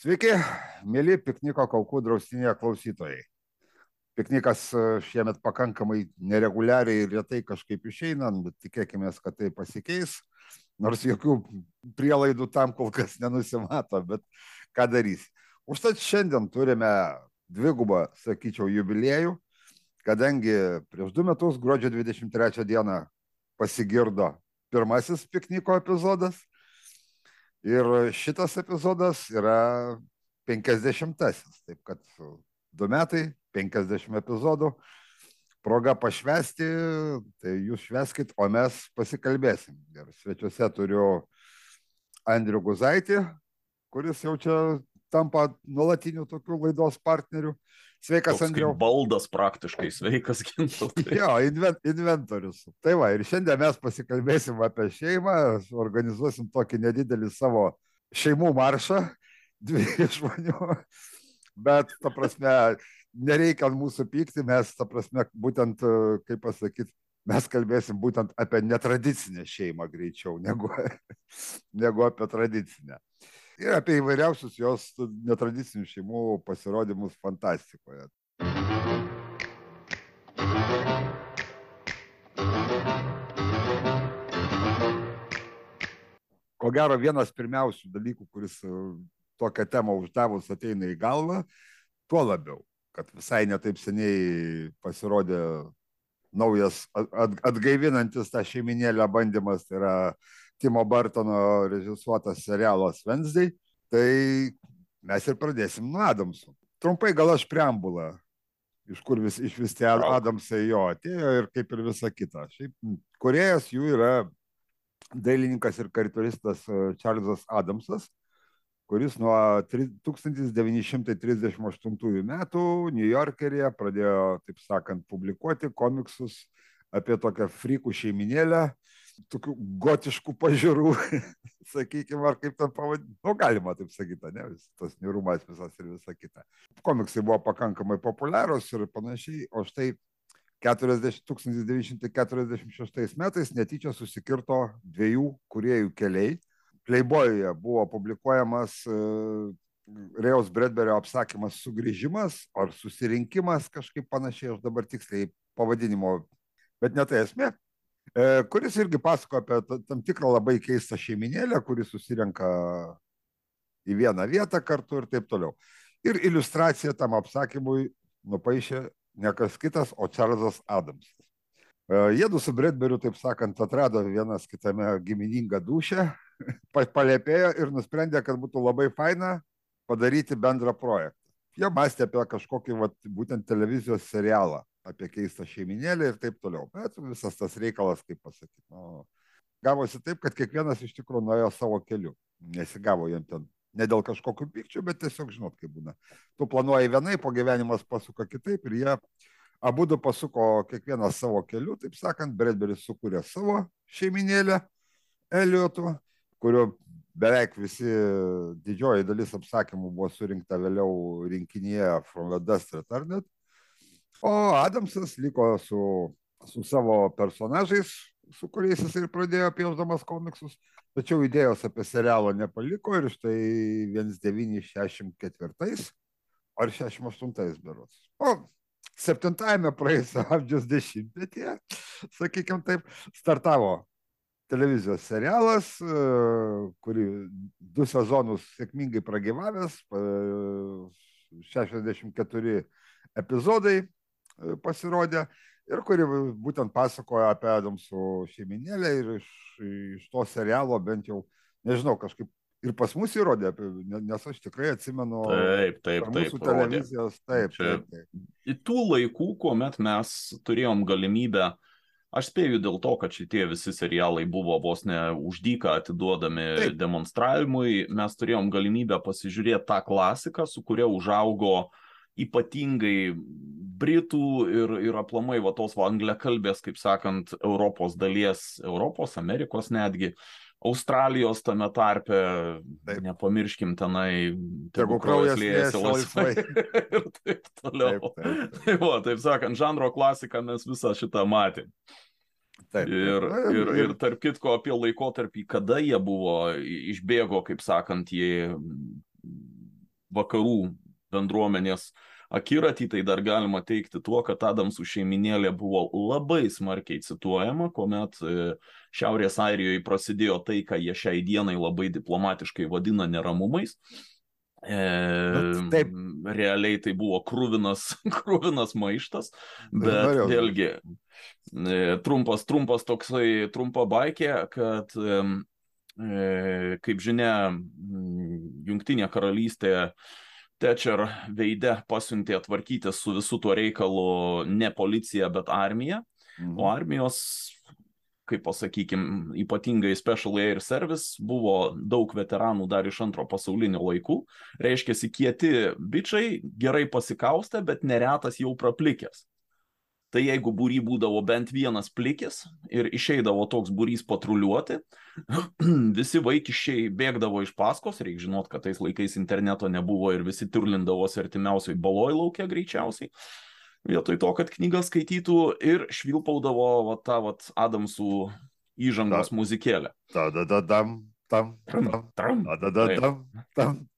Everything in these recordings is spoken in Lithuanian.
Sveiki, mėly pikniko kaukų draustinėje klausytojai. Piknikas e, šiemet pakankamai nereguliariai ir lietai kažkaip išeina, bet tikėkime, kad tai pasikeis. Nors jokių prielaidų tam kol kas nenusimato, bet ką darys. Užtat šiandien turime dvigubą, sakyčiau, jubiliejų, kadangi prieš du metus, gruodžio 23 dieną, pasigirdo pirmasis pikniko epizodas Ir šitas epizodas yra penkisdešimtasis, taip kad du metai, penkisdešimt epizodų, proga pašvesti, tai jūs šveskit, o mes pasikalbėsim. Ir svečiuose turiu Andrių Guzaitį, kuris jau čia tampa nuolatiniu tokiu laidos partneriu. Sveikas, Toks Andriau. Baldas praktiškai, sveikas, Gintautai. jo, invent, inventorius. Tai va, ir šiandien mes pasikalbėsim apie šeimą, organizuosim tokį nedidelį savo šeimų maršą, dvi žmonių. Bet, ta prasme, nereikia ant mūsų pykti, mes, ta prasme, būtent, kaip pasakyti, mes kalbėsim būtent apie netradicinę šeimą greičiau negu, negu apie tradicinę ir apie įvairiausius jos netradicinių šeimų pasirodymus fantastikoje. Ko gero, vienas pirmiausių dalykų, kuris e, tokią temą uždavus ateina į galvą, tuo labiau, kad visai netaip seniai pasirodė naujas atgaivinantis tą šeiminėlę bandymas, tai yra Timo Bartono režisuotas serialas Wednesday, tai mes ir pradėsim nuo Adamsų. Trumpai gal aš preambulą, iš kur vis, iš vis tie Adamsai jo atėjo ir kaip ir visa kita. Šiaip kuriejas jų yra dailininkas ir karikaturistas e, Čarlzas Adamsas, kuris nuo 1938 metų New Yorkeryje pradėjo, taip sakant, publikuoti komiksus apie tokią frikų šeiminėlę, tokių gotiškų pažiūrų, sakykime, ar kaip ten pavadinti, nu, galima taip sakyti, ne, vis, tas nirumas visas ir visa kita. Komiksai buvo pakankamai populiarūs ir panašiai, o štai 40, 1946 metais netyčia susikirto dviejų kuriejų keliai. Playboy'e buvo publikuojamas uh, Rejaus Bredberio apsakymas Sugrįžimas ar susirinkimas, kažkaip panašiai, aš dabar tiksliai pavadinimo, bet ne tai esmė. E, kuris irgi pasako apie tam tikrą labai keistą šeiminėlę, kuris susirenka į vieną vietą kartu ir taip toliau. Ir iliustraciją tam apsakymui nupaišė ne kas kitas, o Čarlzas Adamsas. E, jėdu su Bredberiu, taip sakant, atrado vienas kitame giminingą dušę, palėpėjo ir nusprendė, kad būtų labai faina padaryti bendrą projektą. Jie mąstė apie kažkokį vat, būtent televizijos serialą apie keistą šeiminėlį ir taip toliau. Bet visas tas reikalas, kaip pasakyti, nu, gavosi taip, kad kiekvienas iš tikrųjų nuėjo savo keliu. Nesigavo jam ten ne dėl kažkokių pykčių, bet tiesiog žinot, kaip būna. Tu planuoji vienai, po gyvenimas pasuka kitaip ir jie abu du pasuko kiekvienas savo keliu, taip sakant, Bredberis sukūrė savo šeiminėlę Eliotų, kurio beveik visi didžioji dalis apsakymų buvo surinkta vėliau rinkinyje From the Dust Retarded. O Adamsas liko su, su savo personažais, su kuriais jis ir pradėjo piešdamas komiksus, tačiau idėjos apie serialą nepaliko ir štai 1964 ar 68 berots. O septintajame praėjusio amžiaus dešimtmetyje, sakykime taip, startavo televizijos serialas, kurį du sezonus sėkmingai pragyvavęs, 64 epizodai, pasirodė ir kuri būtent pasakoja apie Adamsų šeiminėlę ir iš, iš to serialo bent jau, nežinau, kažkaip ir pas mus įrodė, nes aš tikrai atsimenu. Taip, taip, taip. Mūsų televizijos, taip, Čia, taip, taip. Į tų laikų, kuomet mes turėjom galimybę, aš spėju dėl to, kad šitie visi serialai buvo vos ne uždyką atiduodami taip. demonstravimui, mes turėjom galimybę pasižiūrėti tą klasiką, su kuria užaugo uh, ypatingai Britų ir, ir aplamai va tos va angliakalbės, kaip sakant, Europos dalies, Europos, Amerikos netgi, Australijos tame tarpe, taip. nepamirškim tenai, tegu kraujas liejasi laisvai. ir taip toliau. Taip, taip, taip. Tai va, taip sakant, žanro klasiką mes visą šitą matėm. Taip. Ir, ir, ir tarp kitko apie laikotarpį, kada jie buvo, išbėgo, kaip sakant, jie vakarų bendruomenės akiratį, tai dar galima teikti tuo, kad Adamsų šeiminėlė buvo labai smarkiai cituojama, kuomet e, Šiaurės Airijoje prasidėjo tai, ką jie šiai dienai labai diplomatiškai vadina neramumais. E, taip. Realiai tai buvo krūvinas, krūvinas maištas, bet Norėjau. vėlgi e, trumpas, trumpas toksai, trumpa baikė, kad e, kaip žinia, Junktinė karalystė Thatcher veide pasiuntė tvarkytis su visu tuo reikalu ne policija, bet armija. Mhm. O armijos, kaip pasakykim, ypatingai Special Air Service buvo daug veteranų dar iš antro pasaulinio laikų. Reiškia, kieti bičiai gerai pasikaustę, bet neretas jau praplikęs tai jeigu būry būdavo bent vienas plikis ir išeidavo toks būrys patruliuoti, visi vaikiščiai bėgdavo iš paskos, reikia žinot, kad tais laikais interneto nebuvo ir visi turlindavosi artimiausiai baloj laukia greičiausiai. Vietoj to, kad knygas skaitytų ir švilpaudavo va, tą va, Adamsų įžangos muzikėlę. Ta da da dam, tam, tam, tam, da da da tam,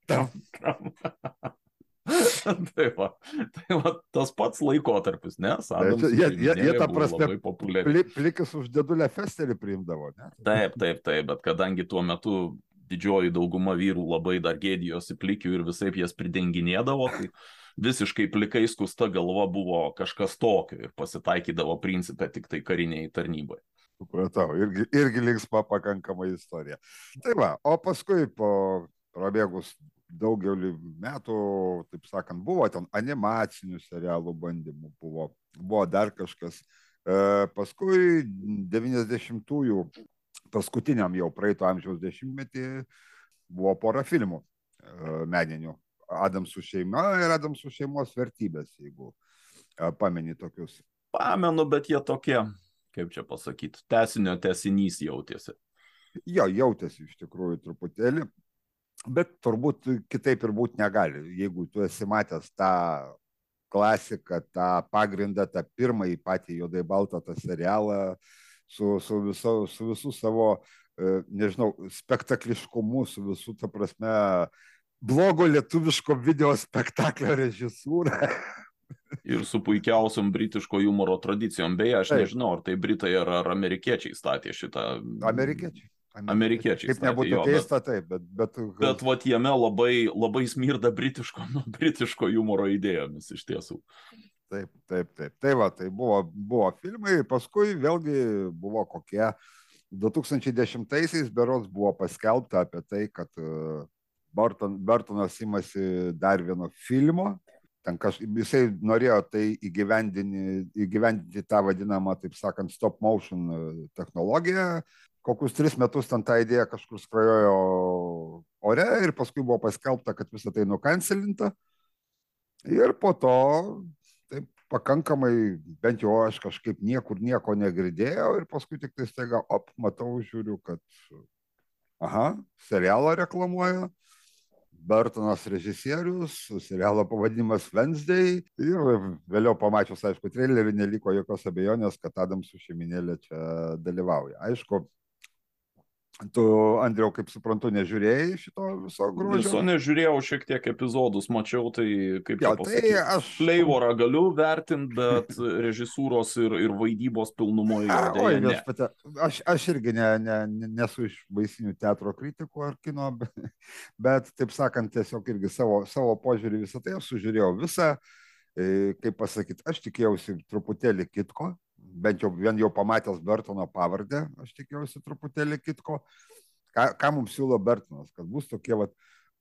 tam, tam. tai, va, tai va, tas pats laikotarpis, ne? Sadams, jie, jie, jie tą prasme pli, plikas už dėdulę festelį priimdavo, ne? Taip, taip, taip, bet kadangi tuo metu didžioji dauguma vyrų labai dar gėdijosi plikių ir visai jas pridenginėdavo, tai visiškai plikai skusta galva buvo kažkas tokio ir pasitaikydavo principė tik tai kariniai tarnybai. Supratau, irgi, irgi linksma pakankamai istorija. Tai va, o paskui po prabėgus daugelį metų, taip sakant, buvo ten animacinių serialų bandymų, buvo, buvo dar kažkas. E, paskui 90-ųjų, paskutiniam jau praeito amžiaus dešimtmetį, buvo pora filmų e, meninių. Adamsų šeima ir Adamsų šeimos vertybės, jeigu e, pameni tokius. Pamenu, bet jie tokie, kaip čia pasakyti, tesinio tesinys jautėsi. Jo, jautėsi iš tikrųjų truputėlį bet turbūt kitaip ir būti negali. Jeigu tu esi matęs tą klasiką, tą pagrindą, tą pirmąjį patį juodai baltą tą serialą su, su, viso, su visų savo, e, nežinau, spektakliškumu, su visų, ta prasme, blogo lietuviško video spektaklio režisūra. Ir su puikiausiam britiško humoro tradicijom. Beje, aš Taip. nežinau, ar tai britai ar, ar amerikiečiai statė šitą. Amerikiečiai. Amerikiečiai. Kaip nebūtų jo, keista, bet, taip, bet... Bet, bet vat jame labai, labai smirda britiško, nu, britiško humoro idėjomis iš tiesų. Taip, taip, taip. Tai va, tai buvo, buvo filmai, paskui vėlgi buvo kokie 2010-aisiais berods buvo paskelbta apie tai, kad e, Barton, Bartonas imasi dar vieno filmo. Ten kaž, jisai norėjo tai įgyvendinti, įgyvendinti tą vadinamą, taip sakant, stop motion e, technologiją, kokius tris metus ten ta idėja kažkur skrajojo ore ir paskui buvo paskelbta, kad visą tai nukancelinta. Ir po to taip pakankamai, bent jau aš kažkaip niekur nieko negirdėjau ir paskui tik tai staiga, op, matau, žiūriu, kad, aha, serialą reklamuoja. Burtonas režisierius, serialo pavadinimas Wednesday ir vėliau pamačius, aišku, trailerį neliko jokios abejonės, kad Adamsų šeiminėlė čia dalyvauja. Aišku, Tu, Andriau, kaip suprantu, nežiūrėjai šito viso grožio? Viso nežiūrėjau, šiek tiek epizodus mačiau, tai kaip jau pasakyti, tai aš... flavorą galiu vertinti, bet režisūros ir, ir vaidybos pilnumoje. Oi, ne. Pati, aš, aš irgi ne, ne, ne, nesu iš baisinių teatro kritikų ar kino, bet, bet taip sakant, tiesiog irgi savo, savo požiūrį visą tai aš sužiūrėjau visą, e, kaip pasakyti, aš tikėjausi truputėlį kitko, bent jau vien jau pamatęs Bertono pavardę, aš tikėjausi truputėlį kitko. Ką, ką mums siūlo Bertonas, kad bus tokie vat,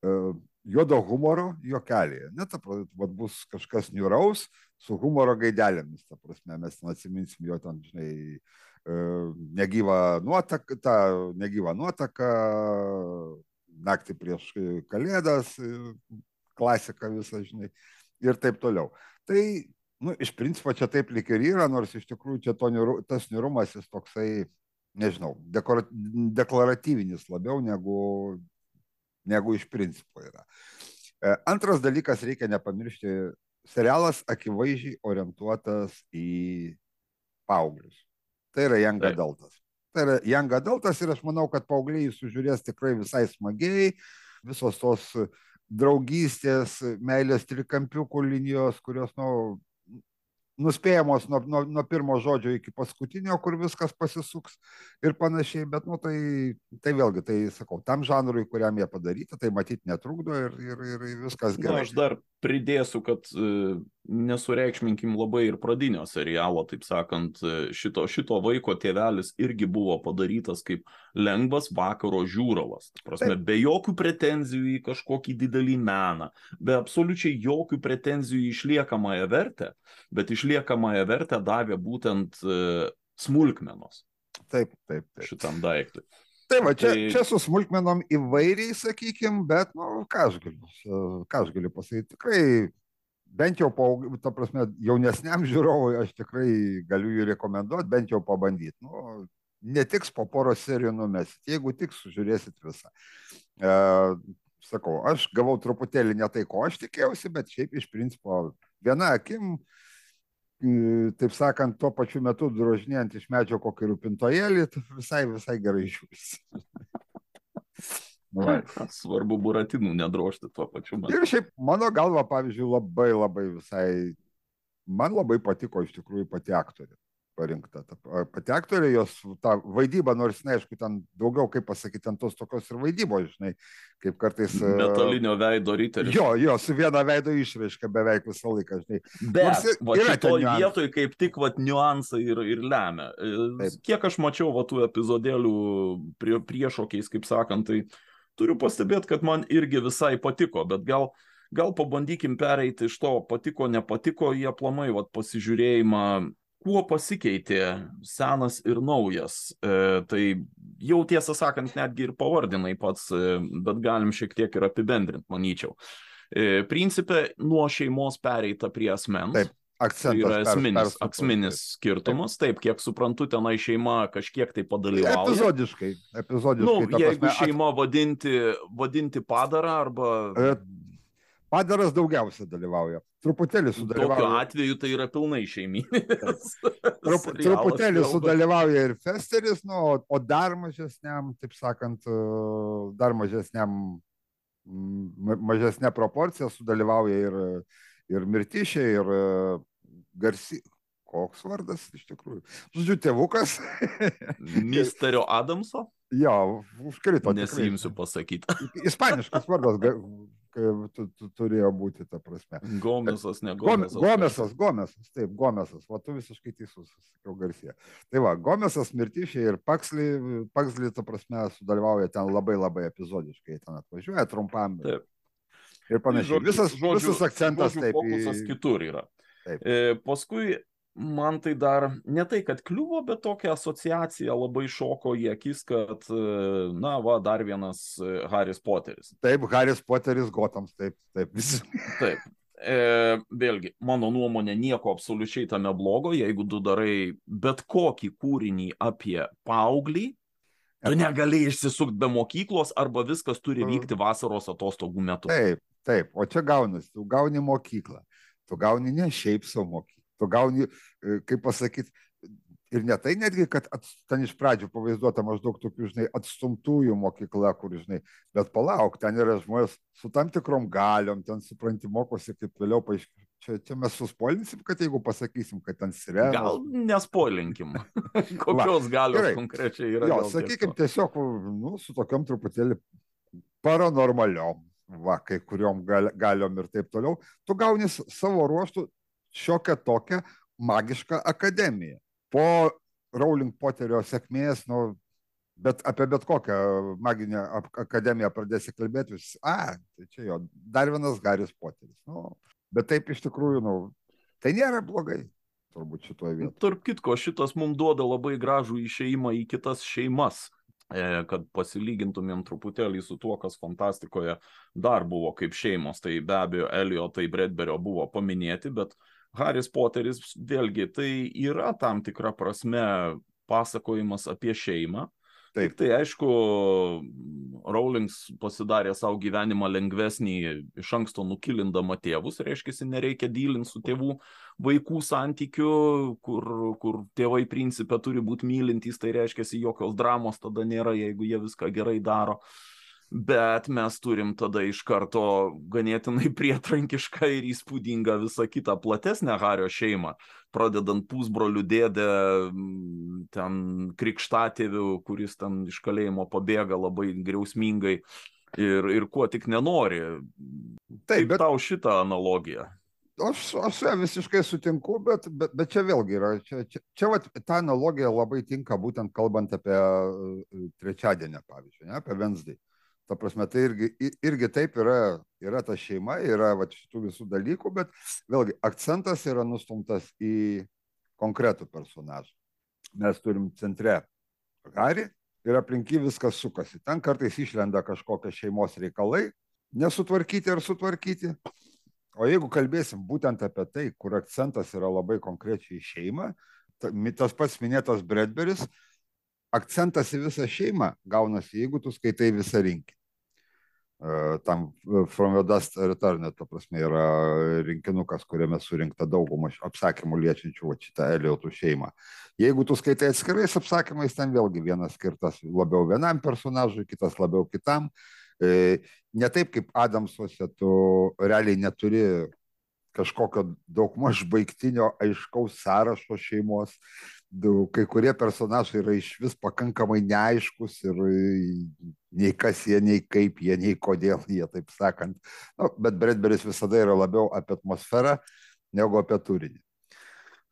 uh, juodo humoro juokeliai. Net, vat, bus kažkas niuraus su humoro gaidelėmis, ta prasme, mes ten atsiminsim jo ten, žinai, uh, negyvą nuotaką, tą negyvą nuotaką, naktį prieš kalėdas, klasika visą, žinai, ir taip toliau. Tai nu, iš principo čia taip lik ir yra, nors iš tikrųjų čia niru, tas nirumas jis toksai, nežinau, dekora, deklaratyvinis labiau negu, negu iš principo yra. E, antras dalykas, reikia nepamiršti, serialas akivaizdžiai orientuotas į paauglius. Tai yra Young Adultas. Tai yra Young Adultas ir aš manau, kad paaugliai sužiūrės tikrai visai smagiai, visos tos draugystės, meilės trikampiukų linijos, kurios, nu, nuspėjamos nuo, nuo, nuo pirmo žodžio iki paskutinio, kur viskas pasisuks ir panašiai, bet, nu, tai, tai vėlgi, tai sakau, tam žanrui, kuriam jie padaryta, tai matyti netrukdo ir, ir, ir viskas gerai. Na, aš dar pridėsiu, kad e, nesureikšminkim labai ir pradinio serialo, taip sakant, e, šito, šito vaiko tėvelis irgi buvo padarytas kaip lengvas vakaro žiūrovas. Prasme, taip. be jokių pretenzijų į kažkokį didelį meną, be absoliučiai jokių pretenzijų į išliekamąją vertę, bet išliekamąją vertę davė būtent e, smulkmenos. Taip, taip, taip. Šitam daiktui. Tai va, čia, tai... čia su smulkmenom įvairiai, sakykim, bet, nu, ką aš galiu, ką aš galiu pasakyti, tikrai, bent jau, po, ta prasme, jaunesniam žiūrovui aš tikrai galiu jį rekomenduoti, bent jau pabandyti. Nu, netiks po poros serijų numesit, jeigu tik sužiūrėsit visą. E, sakau, aš gavau truputėlį ne tai, ko aš tikėjausi, bet šiaip iš principo viena akim, taip sakant, tuo pačiu metu drožinėjant iš medžio kokį rūpintojėlį, visai, visai gerai žiūrisi. Nu, Svarbu buratinų nedrožti tuo pačiu metu. Ir šiaip mano galva, pavyzdžiui, labai labai visai, man labai patiko iš tikrųjų pati aktorė parinkta. Ta, pati aktorė, jos ta vaidyba, nors, na, aišku, ten daugiau, kaip pasakyti, ten tos tokios ir vaidybos, žinai, kaip kartais. Metalinio veido ryteris. Jo, jo, su viena veido išraiška beveik visą laiką, žinai. Bet nors, va, šitoj vietoj kaip tik, va, niuansai ir, ir lemia. E, Taip. Kiek aš mačiau, va, tų epizodėlių prie, priešokiais, kaip sakant, tai turiu pastebėti, kad man irgi visai patiko, bet gal gal pabandykim pereiti iš to patiko, nepatiko, jie aplamai vat, pasižiūrėjimą kuo pasikeitė senas ir naujas. E, tai jau tiesą sakant, netgi ir pavardinai pats, e, bet galim šiek tiek ir apibendrinti, manyčiau. E, principė, nuo šeimos pereita prie asmens. Taip. Akcentas, yra esminis, per, esminis skirtumas, taip. kiek suprantu, tenai šeima kažkiek tai padalyvauja. Epizodiškai, epizodiškai. Nu, jeigu prasme, šeima vadinti, vadinti padarą arba... E, Padaras daugiausia dalyvauja. Truputėlį sudalyvauja. Tokiu atveju tai yra pilnai šeiminis. Trup, truputėlį sudalyvauja ir Festeris, nu, o, dar mažesniam, taip sakant, e, dar mažesniam, mažesnė proporcija sudalyvauja ir, ir Mirtišė, ir Garsi. Koks vardas iš tikrųjų? Žodžiu, tėvukas. Misterio Adamso? Jo, užkrito. Nesijimsiu pasakyti. Ispaniškas vardas tu, tu, turėjo būti, ta prasme. Gomesas, ne Gomesas. Gomesas, Gomesas, taip, Gomesas, o tu visiškai teisus, sakiau Garsija. Tai va, Gomesas, Mirtišiai ir Paksli, Paksli, ta prasme, sudalyvauja ten labai labai epizodiškai, ten atvažiuoja trumpam. Taip. Ir panašiai. Visas, žodžiu, visas akcentas žodžiu, taip. Fokusas kitur yra. Taip. E, paskui man tai dar ne tai, kad kliuvo, bet tokia asociacija labai šoko į akis, kad, na, va, dar vienas e, Haris Poteris. Taip, Haris Poteris Gotams, taip, taip, visi. Taip. E, vėlgi, mano nuomonė, nieko absoliučiai tame blogo, jeigu tu darai bet kokį kūrinį apie paauglį, tu negali išsisukti be mokyklos arba viskas turi vykti vasaros atostogų metu. Taip, taip, o čia gaunasi, tu gauni mokyklą, tu gauni ne šiaip savo mokyklą tu gauni, e, kaip pasakyti, ir ne tai netgi, kad at, ten iš pradžių pavaizduota maždaug tokių, žinai, atstumtųjų mokykla, kur, žinai, bet palauk, ten yra žmonės su tam tikrom galiom, ten supranti, mokosi, kaip vėliau paaiškėjo. Čia, čia mes suspoilinsim, kad jeigu pasakysim, kad ten sirenos. Gal nespoilinkim. Kokios galios gerai. konkrečiai yra. Jo, sakykime, tiesiog, nu, su tokiam truputėlį paranormaliom, va, kai kuriuom gal, galiom ir taip toliau, tu gauni savo ruoštų šiokią tokią magišką akademiją. Po Rowling Poterio sėkmės, nu, bet apie bet kokią maginę akademiją pradėsi kalbėti, vis, a, tai čia jo, dar vienas Garis Poteris. Nu, bet taip iš tikrųjų, nu, tai nėra blogai, turbūt šitoje vietoje. Tarp kitko, šitas mums duoda labai gražų išeimą į kitas šeimas kad pasilygintumėm truputėlį su tuo, kas fantastikoje dar buvo kaip šeimos. Tai be abejo, Elio, tai Bredberio buvo paminėti, bet Haris Poteris vėlgi tai yra tam tikra prasme pasakojimas apie šeimą. Taip. Tai aišku, Rowlings pasidarė savo gyvenimą lengvesnį iš anksto nukilindama tėvus, reiškia, nereikia dylinti su tėvų vaikų santykiu, kur, kur tėvai principė turi būti mylintys, tai reiškia, jokios dramos tada nėra, jeigu jie viską gerai daro. Bet mes turim tada iš karto ganėtinai prietrankišką ir įspūdingą visą kitą platesnę Hario šeimą, pradedant pusbrolių dėdę, ten krikštatėvių, kuris ten iš kalėjimo pabėga labai griausmingai ir, ir kuo tik nenori. Taip, bet tau šitą analogiją. Aš, aš su ją visiškai sutinku, bet, bet, bet čia vėlgi yra, čia, čia, čia vat, ta analogija labai tinka būtent kalbant apie e, trečiadienį, pavyzdžiui, ne, apie Vensdai. Ta prasme, tai irgi, irgi taip yra, yra ta šeima, yra vat, šitų visų dalykų, bet vėlgi akcentas yra nustumtas į konkretų personažą. Mes turim centre Harį ir aplinky viskas sukasi. Ten kartais išlenda kažkokie šeimos reikalai, nesutvarkyti ar sutvarkyti O jeigu kalbėsim būtent apie tai, kur akcentas yra labai konkrečiai šeima, tas pats minėtas Bredberis, akcentas į visą šeimą gaunasi, jeigu tu skaitai visą rinkinį. Tam e, From the Dust Return, ta prasme, yra rinkinukas, kuriame surinkta dauguma apsakymų liečiančių šitą Eliotų šeimą. Jeigu tu skaitai atskirais apsakymais, ten vėlgi vienas skirtas labiau vienam personažui, kitas labiau kitam. Ne taip kaip Adamsuose, tu realiai neturi kažkokio daugmaž baigtinio aiškaus sąrašo šeimos. Kai kurie personažai yra iš vis pakankamai neaiškus ir nei kas jie, nei kaip jie, nei kodėl jie, taip sakant. Nu, bet Bredberis visada yra labiau apie atmosferą negu apie turinį.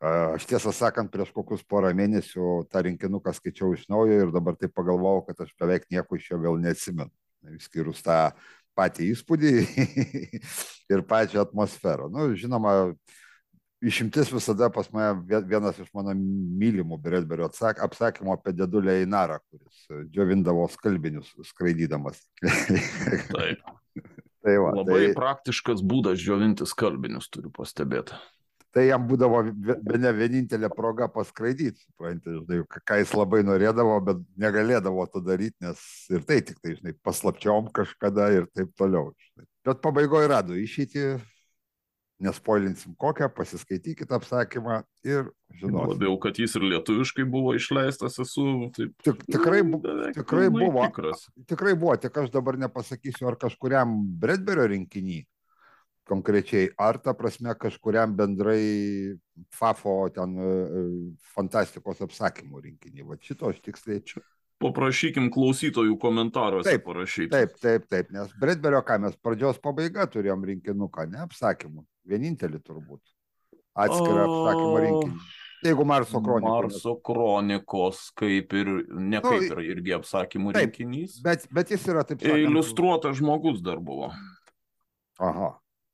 Aš tiesą sakant, prieš kokius porą mėnesių tą rinkinuką skaičiau iš naujo ir dabar taip pagalvojau, kad aš beveik nieko iš jo vėl neatsimenu išskyrus tą patį įspūdį ir pačią atmosferą. Nu, žinoma, išimtis visada pas mane vienas iš mano mylimų Bredberio apsakymų apie dėdulę Einarą, kuris džiovindavo skalbinius skraidydamas. Taip. tai va, Labai tai... praktiškas būdas džiovinti skalbinius, turiu pastebėti tai jam būdavo bene vienintelė proga paskraidyti, suprantate, žinai, ką jis labai norėdavo, bet negalėdavo to daryti, nes ir tai tik tai, žinai, paslapčiom kažkada ir taip toliau. Žinai. Bet pabaigoje rado išeitį, nespoilinsim kokią, pasiskaitykite apsakymą ir žinosite. Labiau, kad jis ir lietuviškai buvo išleistas, esu taip. Tik, tikrai, bu, tikrai buvo. Tikras. Tikrai buvo, tik aš dabar nepasakysiu, ar kažkuriam Bredberio rinkinį konkrečiai, ar ta prasme kažkuriam bendrai FAFO ten e, e, fantastikos apsakymų rinkinį. Va šito aš tiksliai čia. Paprašykim klausytojų komentaruose taip, parašyti. Taip, taip, taip, nes Bredberio, ką mes pradžios pabaiga turėjom rinkinuką, ne apsakymų, vienintelį turbūt. Atskirą apsakymų rinkinį. Jeigu Marso kronikos. Marso kronikos, kaip ir, ne kaip nu, ir irgi apsakymų taip, rinkinys. Bet, bet jis yra taip sakant. Iliustruotas žmogus dar buvo. Aha,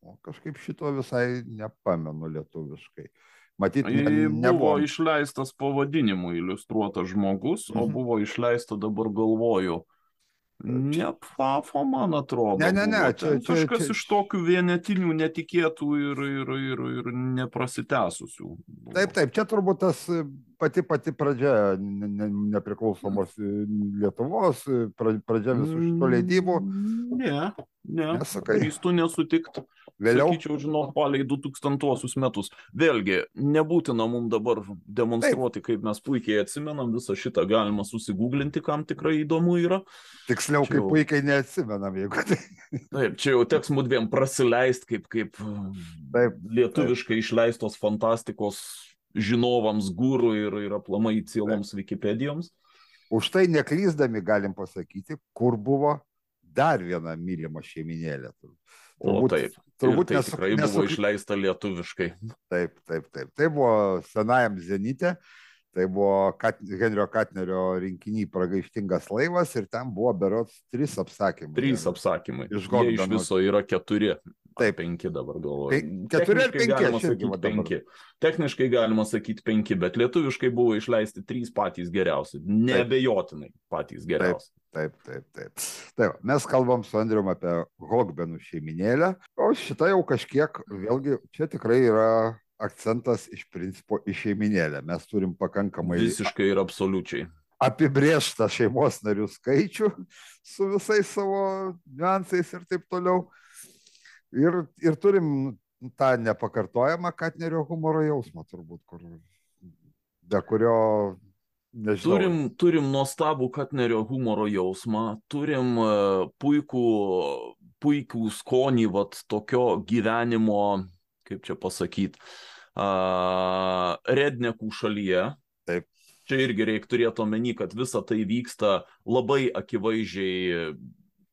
O kažkaip šito visai nepamenu lietuviškai. Matyt, ne, nebuvo buvo išleistas pavadinimu iliustruotas žmogus, mhm. o buvo išleista dabar galvoju. Ne Pfafo, man atrodo. Ne, ne, ne. Čia, čia, kažkas čia, iš tokių vienetinių, netikėtų ir, ir, ir, ir neprasitęsusių. Taip, taip, čia turbūt tas pati pati pradžia ne, nepriklausomos Lietuvos, pradžia visų šitų leidybų. Ne, ne. Nesakai. Drįstu nesutikti. Vėliau. Sakyčiau, žinok, palei 2000 metus. Vėlgi, nebūtina mums dabar demonstruoti, Taip. kaip mes puikiai atsimenam visą šitą, galima susigūglinti, kam tikrai įdomu yra. Tiksliau, čia kaip jau... puikiai neatsimenam, jeigu tai. Taip, čia jau teks mūdviem prasileisti, kaip, kaip Taip. lietuviškai Taip. išleistos fantastikos žinovams, gūrų ir, ir aplamai cieloms. Wikipedijoms. Už tai neklyzdami galim pasakyti, kur buvo dar viena mylima šeiminėlė. Turbūt, o taip. Turbūt tai nesu, tikrai nesu... buvo išleista lietuviškai. Taip, taip, taip. Tai buvo senajam Zenite, tai buvo Kat, Henrio Katnerio rinkiny Pragaištingas laivas ir ten buvo berots trys apsakymai. Trys apsakymai. Iš Gordano. Iš viso yra keturi. Taip, penki dabar galvoju. Keturi ar penki, aš irgi penki. Techniškai galima sakyti penki, bet lietuviškai buvo išleisti trys patys geriausi. Nebejotinai patys geriausi. Taip, taip, taip. taip. Mes kalbam su Andriu apie Hogbenų šeiminėlę, o šitą jau kažkiek, vėlgi, čia tikrai yra akcentas iš principo į šeiminėlę. Mes turim pakankamai. Visiškai ir absoliučiai. Apibriežtą šeimos narių skaičių su visais savo niuansais ir taip toliau. Ir, ir turim tą nepakartojamą Katnerio humoro jausmą, turbūt, kur, be kurio nežinau. Turim, turim nuostabų Katnerio humoro jausmą, turim uh, puikų, puikų skonį, vat, tokio gyvenimo, kaip čia pasakyti, uh, rednekų šalyje. Taip. Čia irgi reikia turėti omeny, kad visa tai vyksta labai akivaizdžiai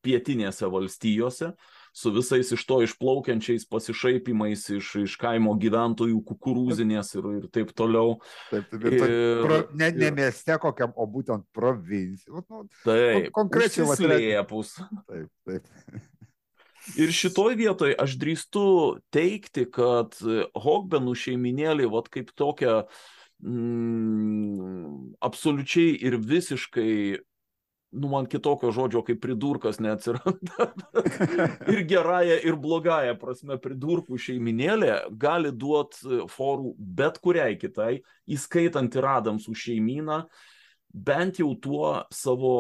pietinėse valstijose. Su visais iš to išplaukiančiais pasišaipimais iš, iš kaimo gyventojų kukurūzinės ir, ir taip toliau. Taip, taip, ir, ir, pro, ne, ne mieste kokiam, o būtent provincijai. Nu, taip, konkrečiai slėpus. Taip, taip. Ir šitoj vietoj aš drįstu teikti, kad Hogbenų šeiminėlį, vat kaip tokia mm, absoliučiai ir visiškai nu man kitokio žodžio kaip pridurkas neatsiranda. ir gerąją, ir blogąją prasme pridurkų šeiminėlė gali duoti forų bet kuriai kitai, įskaitant ir Adamsų šeimyną, bent jau tuo savo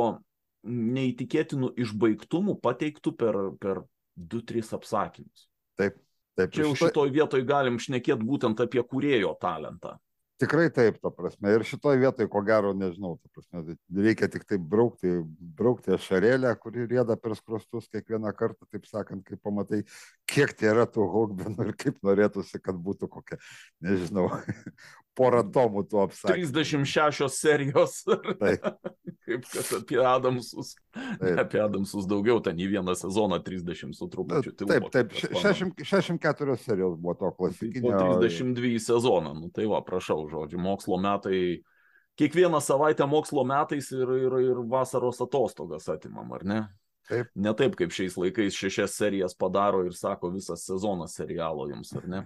neįtikėtinu išbaigtumu pateiktų per, per 2-3 apsakymus. Taip, taip. Čia jau šitoj vietoj galim šnekėti būtent apie kūrėjo talentą. Tikrai taip, ta prasme. Ir šitoje vietoje, ko gero, nežinau, ta prasme, reikia tik taip braukti, braukti ašarėlę, kuri rėda per skrostus kiekvieną kartą, taip sakant, kai pamatai, kiek tai yra tų hogbenų ir kaip norėtųsi, kad būtų kokia, nežinau, porą tomų tų apsakymų. 36 serijos. Kaip kad apie Adamsus. Taip. Apie Adamsus daugiau, ten į vieną sezoną 30 su trupučiu. Taip, taip, 64 serijos buvo to klasikinio. Po 32 sezoną, nu tai va, prašau, žodžiu, mokslo metai. Kiekvieną savaitę mokslo metais ir, ir, ir vasaros atostogas atimam, ar ne? Taip. Ne taip, kaip šiais laikais šešias serijas padaro ir sako visas sezonas serialo jums, ar ne?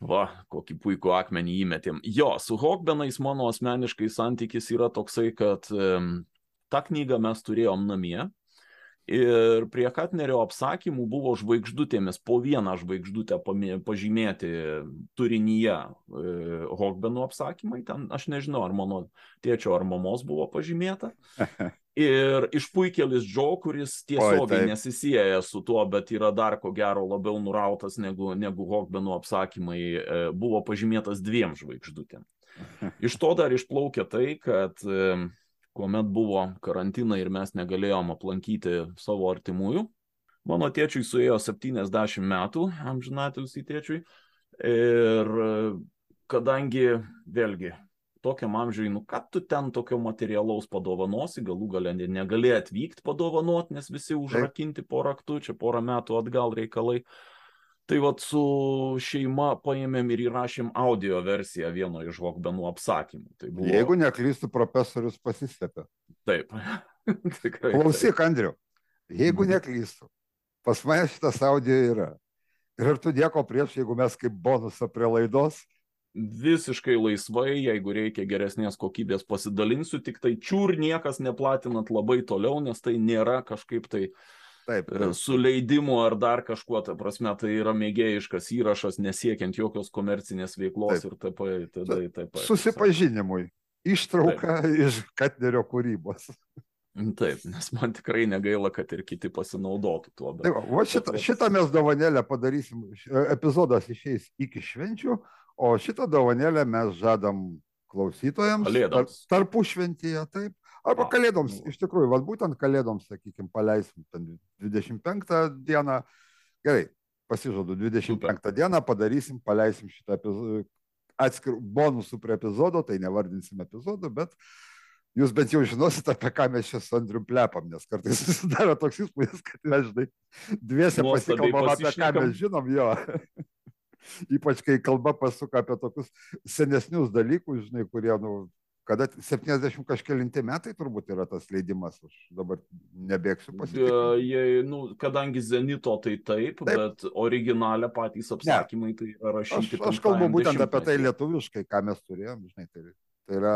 Va, kokį puikų akmenį įmetėm. Jo, su Hogbenais mano asmeniškai santykis yra toksai, kad tą knygą mes turėjom namie ir prie Katnerio apsakymų buvo žvaigždutėmis po vieną žvaigždutę pažymėti turinyje e, Hogbenų apsakymai. Ten aš nežinau, ar mano tėčio ar mamos buvo pažymėta. Ir išpuikelis Džo, kuris tiesiogiai nesisieja su tuo, bet yra dar ko gero labiau nurautas negu, negu Hogbenų apsakymai, e, buvo pažymėtas dviem žvaigždutėm. Iš to dar išplaukė tai, kad e, kuomet buvo karantinai ir mes negalėjom aplankyti savo artimųjų, mano tėčiui suėjo 70 metų, amžinatėlsi tėčiui, ir kadangi vėlgi tokiam amžiui, nu ką tu ten tokio materialaus padovanosi, galų galę negali atvykti padovanot, nes visi užrakinti po raktu, čia porą metų atgal reikalai. Tai vad su šeima paėmėm ir įrašėm audio versiją vieno iš Vokbenų apsakymų. Tai buvo... Jeigu neklystų, profesorius pasislėpė. Taip. Tikrai. Klausyk, Andriu, jeigu mhm. neklystų, pas mane šitas audio yra. Ir ar tu nieko prieš, jeigu mes kaip bonusą prie laidos visiškai laisvai, jeigu reikia geresnės kokybės pasidalinsiu, tik tai čiūr niekas neplatinat labai toliau, nes tai nėra kažkaip tai Taip, e, taip. su leidimu ar dar kažkuo, ta prasme, tai yra mėgėjiškas įrašas, nesiekiant jokios komercinės veiklos taip. ir taip, taip, taip, taip. Susipažinimui. Ištrauka taip. iš Katnerio kūrybos. Taip, nes man tikrai negaila, kad ir kiti pasinaudotų tuo. Bet... Taip, va, šitą, šitą mes dovanėlę padarysim. Epizodas išeis iki švenčių, O šitą dovanėlę mes žadam klausytojams Kalėdoms. tar, tarpušventyje, taip. Arba kalėdoms, nu. iš tikrųjų, vad būtent kalėdoms, sakykime, paleisim 25 dieną. Gerai, pasižadu, 25 Super. dieną padarysim, paleisim šitą atskirų bonusų prie epizodo, tai nevardinsim epizodų, bet jūs bent jau žinosit, apie ką mes čia su Andriu plepam, nes kartais susidaro toks įspūdis, kad mes, žinai, dviese pasikalbam apie ką mes žinom jo. Ypač kai kalba pasuka apie tokius senesnius dalykus, žinai, kurie, nu, kada 70 kažkėlinti metai turbūt yra tas leidimas, aš dabar nebėgsiu pasitikrinti. Nu, kadangi Zenito tai taip, taip. bet originalę patys apsakymai ne. tai yra rašyti. Aš, aš kalbu būtent apie tai lietuviškai, ką mes turėjom, žinai, tai, tai yra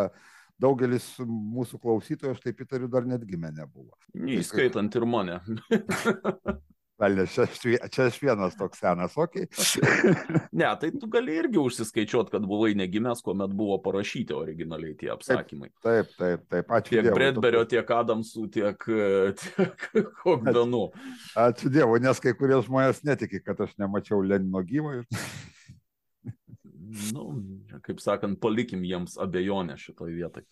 daugelis mūsų klausytojų, aš taip įtariu, dar net gimę nebuvo. Įskaitant ir mane. Velnės, čia, čia aš vienas toks senas, okei. Okay. ne, tai tu gali irgi užsiskaičiuoti, kad buvai negimęs, kuomet buvo parašyti originaliai tie apsakymai. Taip, taip, taip, ačiū. Tiek Bredberio, tiek Adamsų, tiek, tiek Hogbenų. Ačiū Dievui, nes kai kurie žmonės netiki, kad aš nemačiau Lenino gyvą. nu, kaip sakant, palikim jiems abejonę šitoj vietoj.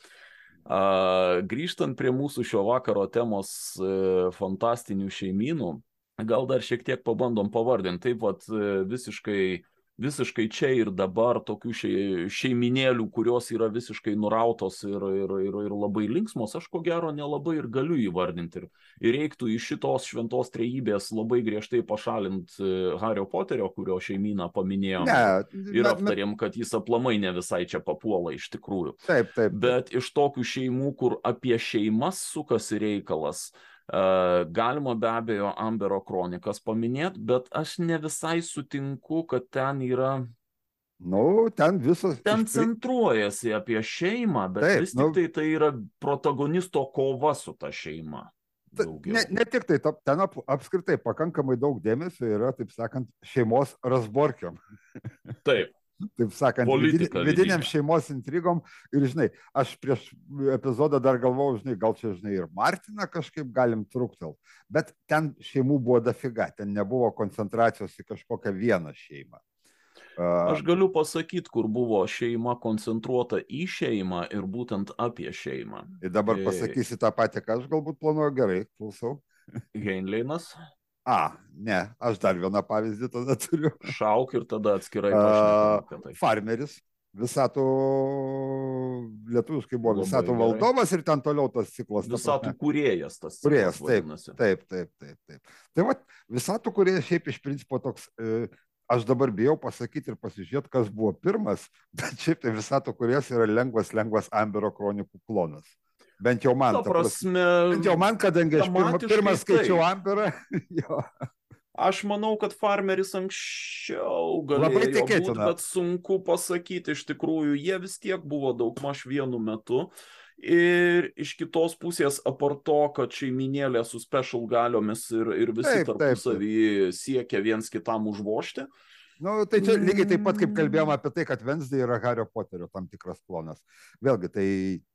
A, grįžtant prie mūsų šio vakaro temos e, fantastinių šeimynų, gal dar šiek tiek pabandom pavardinti. Taip pat e, visiškai visiškai čia ir dabar tokių šeiminėlių, kurios yra visiškai nurautos ir, ir, ir, ir labai linksmos, aš ko gero nelabai ir galiu įvardinti. Ir, ir reiktų iš šitos šventos trejybės labai griežtai pašalinti e, Hario Poterio, kurio šeiminą paminėjom. Ne, ir aptarėm, kad jis aplamai ne visai čia papuola iš tikrųjų. Taip, taip. Bet iš tokių šeimų, kur apie šeimas sukasi reikalas, Galima be abejo Ambero kronikas paminėti, bet aš ne visai sutinku, kad ten yra Nu, ten visas. Ten centruojasi apie šeimą, bet Taip, vis tik nu, tai tai yra protagonisto kova su ta šeima. Daugiau. Ne, ne tik tai, ten ap, apskritai pakankamai daug dėmesio yra, taip sakant, šeimos rasborkiam. Taip taip sakant, Politika, vidiniam šeimos intrigom. Ir, žinai, aš prieš epizodą dar galvojau, žinai, gal čia, žinai, ir Martiną kažkaip galim truktel. Bet ten šeimų buvo dafiga, ten nebuvo koncentracijos į kažkokią vieną šeimą. Aš galiu pasakyti, kur buvo šeima koncentruota į šeimą ir būtent apie šeimą. Ir dabar pasakysi tą patį, ką aš galbūt planuoju gerai, klausau. Heinleinas. A, ne, aš dar vieną pavyzdį tada turiu. Šauk ir tada atskirai. Tai. Farmeris. Visatų lietuviškai buvo Visatų valdovas ir ten toliau tas ciklas. Visatų kuriejas tas. Kuriejas, taip, taip, taip, taip, taip. Tai va, Visatų kuriejas šiaip iš principo toks, e, aš dabar bijau pasakyti ir pasižiūrėti, kas buvo pirmas, bet šiaip tai Visatų kuriejas yra lengvas, lengvas Ambero kronikų klonas. Bent jau man. Ta prasme. Bent jau man, kadangi aš pirmą, pirmą skaičiau tai. amperą. Aš manau, kad farmeris anksčiau galėjo būt, bet sunku pasakyti, iš tikrųjų, jie vis tiek buvo daugmaž vienu metu. Ir iš kitos pusės, apart to, kad šeiminėlė su special galiomis ir, ir visi tarpusavį siekia viens kitam užvošti, uh, Nu, tai čia lygiai taip pat, kaip kalbėjom apie tai, kad Wednesday yra Hario Poterio tam tikras klonas. Vėlgi, tai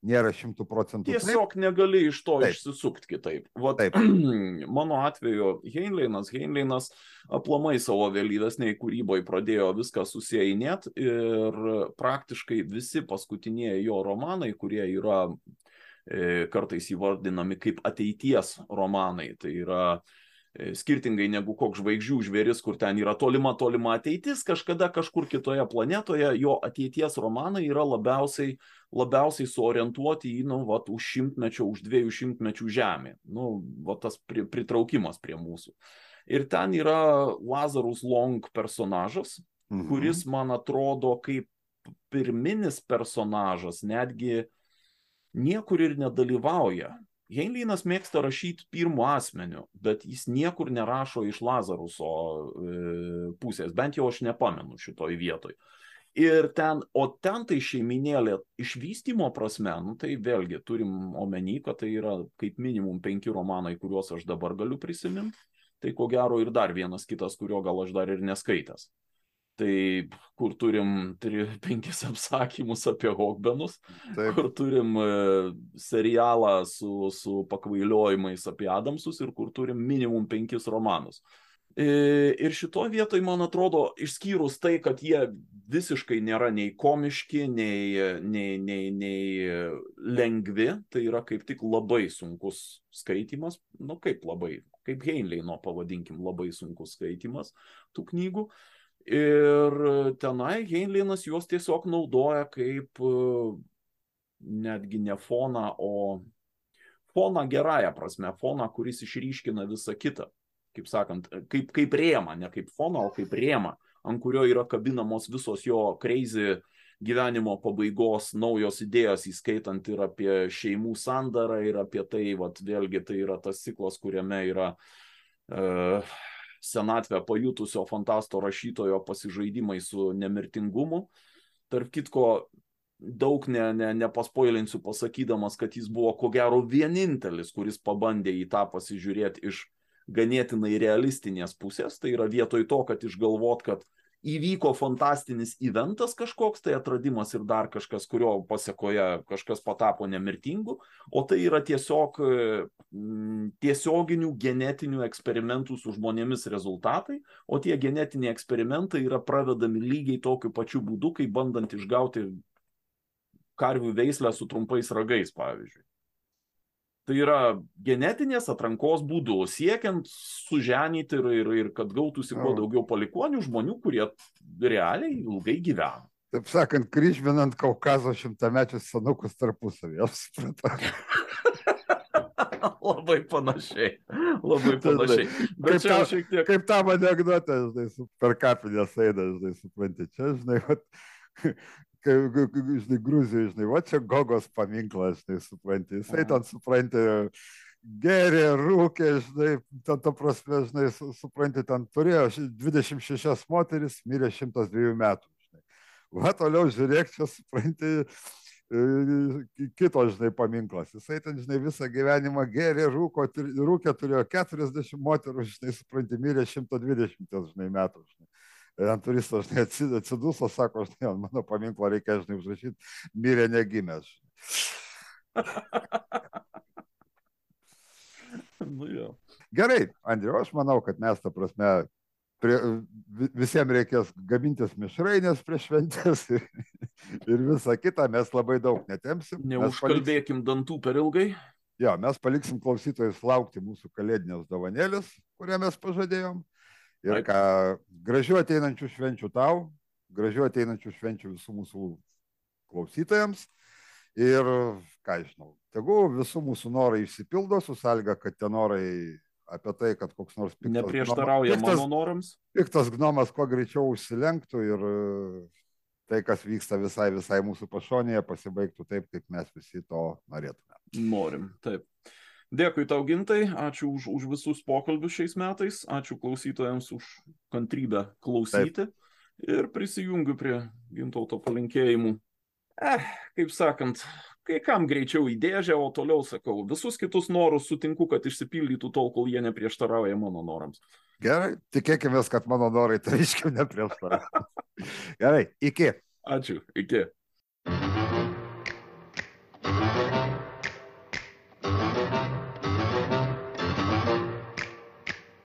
nėra šimtų procentų. Tiesiog taip. negali iš to taip. išsisukti kitaip. Vat, taip. Mano atveju Heinleinas, Heinleinas aplamai savo vėlyvesniai kūryboje pradėjo viską susijęinėt ir praktiškai visi paskutiniai jo romanai, kurie yra e, kartais įvardinami kaip ateities romanai, tai yra E, skirtingai negu koks žvaigždžių žvėris, kur ten yra tolima, tolima ateitis, kažkada kažkur kitoje planetoje, jo ateities romanai yra labiausiai, labiausiai suorientuoti į, nu, vat, už šimtmečio, už dviejų šimtmečių žemė. Nu, vat, tas pri, pritraukimas prie mūsų. Ir ten yra Lazarus Long personažas, mhm. kuris, man atrodo, kaip pirminis personažas netgi niekur ir nedalyvauja Heinleinas mėgsta rašyti pirmu asmeniu, bet jis niekur nerašo iš Lazaruso e, pusės, bent jau aš nepamenu šitoj vietoj. Ir ten, o ten tai šeiminėlė išvystymo prasme, nu tai vėlgi turim omeny, kad tai yra kaip minimum penki romanai, kuriuos aš dabar galiu prisiminti, tai ko gero ir dar vienas kitas, kurio gal aš dar ir neskaitęs tai kur turim tri, penkis apsakymus apie Hogbenus, Taip. kur turim e, serialą su, su pakvailiojimais apie Adamsus ir kur turim minimum penkis romanus. E, ir šitoje vietoje, man atrodo, išskyrus tai, kad jie visiškai nėra nei komiški, nei, nei, nei, nei lengvi, tai yra kaip tik labai sunkus skaitimas, nu kaip labai, kaip Heinleino pavadinkim, labai sunkus skaitimas tų knygų. Uh, Ir tenai Heinleinas juos tiesiog naudoja kaip e, netgi ne foną, o foną gerąją prasme, foną, kuris išryškina visą kitą. Kaip sakant, kaip, kaip rėmą, ne kaip foną, o kaip rėmą, ant kurio yra kabinamos visos jo crazy gyvenimo pabaigos naujos idėjos, įskaitant ir apie šeimų sandarą, ir apie tai, vat, vėlgi tai yra tas ciklas, kuriame yra uh, senatvę pajutusio fantasto rašytojo pasižaidimai su nemirtingumu. Tarp kitko, daug ne, ne, nepaspoilinsiu pasakydamas, kad jis buvo ko gero vienintelis, kuris pabandė į tą pasižiūrėti iš ganėtinai realistinės pusės. Tai yra vietoj to, kad išgalvot, kad įvyko fantastinis eventas kažkoks, tai atradimas ir dar kažkas, kurio pasiekoje kažkas patapo nemirtingu, o tai yra tiesiog mm, tiesioginių genetinių eksperimentų su žmonėmis rezultatai, o tie genetiniai eksperimentai yra pravedami lygiai tokiu pačiu būdu, kaip bandant išgauti karvių veislę su trumpais ragais, pavyzdžiui. Tai yra genetinės atrankos būdu, siekiant suženyti ir, ir, ir kad gautųsi kuo daugiau palikonių žmonių, kurie realiai ilgai gyvena. Taip sakant, kryžminant Kaukazo šimtamečius senukus tarpusavį, supratau. labai panašiai. Labai panašiai. Bet kaip, ta, šiek tiek... kaip tam anegdotė, žinai, per kapinės eina, žinai, supranti, čia, žinai, vat, žinai, Gruzijoje, žinai, va čia Gogos paminklas, žinai, supranti, jisai ten supranti, gerė, rūkė, žinai, ten ta prasme, žinai, supranti, ten turėjo 26 moteris, mirė 102 metų, žinai. Va toliau žiūrėk, čia supranti, e, kito, žinai, paminklas. Jisai ten, žinai, visą gyvenimą gerė, rūko, rūkė, turėjo 40 moterų, žinai, supranti, mirė 120, žinai, metų, žinai ant turisto, žinai, atsiduso, sako, žinai, ant mano paminklo reikia, žinai, užrašyti, mirė negimęs. nu, jo. Gerai, Andriu, aš manau, kad mes, ta prasme, prie, visiems reikės gamintis mišrainės prieš šventės ir, ir visą kitą, mes labai daug netemsim. Neužkalbėkim paliksim, dantų per ilgai. Jo, mes paliksim klausytojus laukti mūsų kalėdinės dovanėlės, kurią mes pažadėjom. Ir ką, gražių ateinančių švenčių tau, gražių ateinančių švenčių visų mūsų klausytojams. Ir, ką žinau, tegu visų mūsų norai išsipildo, su sąlyga, kad tie norai apie tai, kad koks nors piktas, neprieštarauja piktas, mano norams. Piktas gnomas kuo greičiau užsilenktų ir tai, kas vyksta visai, visai mūsų pašonėje, pasibaigtų taip, kaip mes visi to norėtume. Norim, taip. Dėkui tau, Gintai, ačiū už, už visus pokalbius šiais metais, ačiū klausytojams už kantrybę klausyti Taip. ir prisijungiu prie Gintauto palinkėjimų. Eh, kaip sakant, kai kam greičiau į dėžę, o toliau sakau, visus kitus norus sutinku, kad išsipildytų tol, kol jie neprieštarauja mano norams. Gerai, tikėkime, kad mano norai tai aiškiai neprieštarauja. Gerai, iki. Ačiū, iki.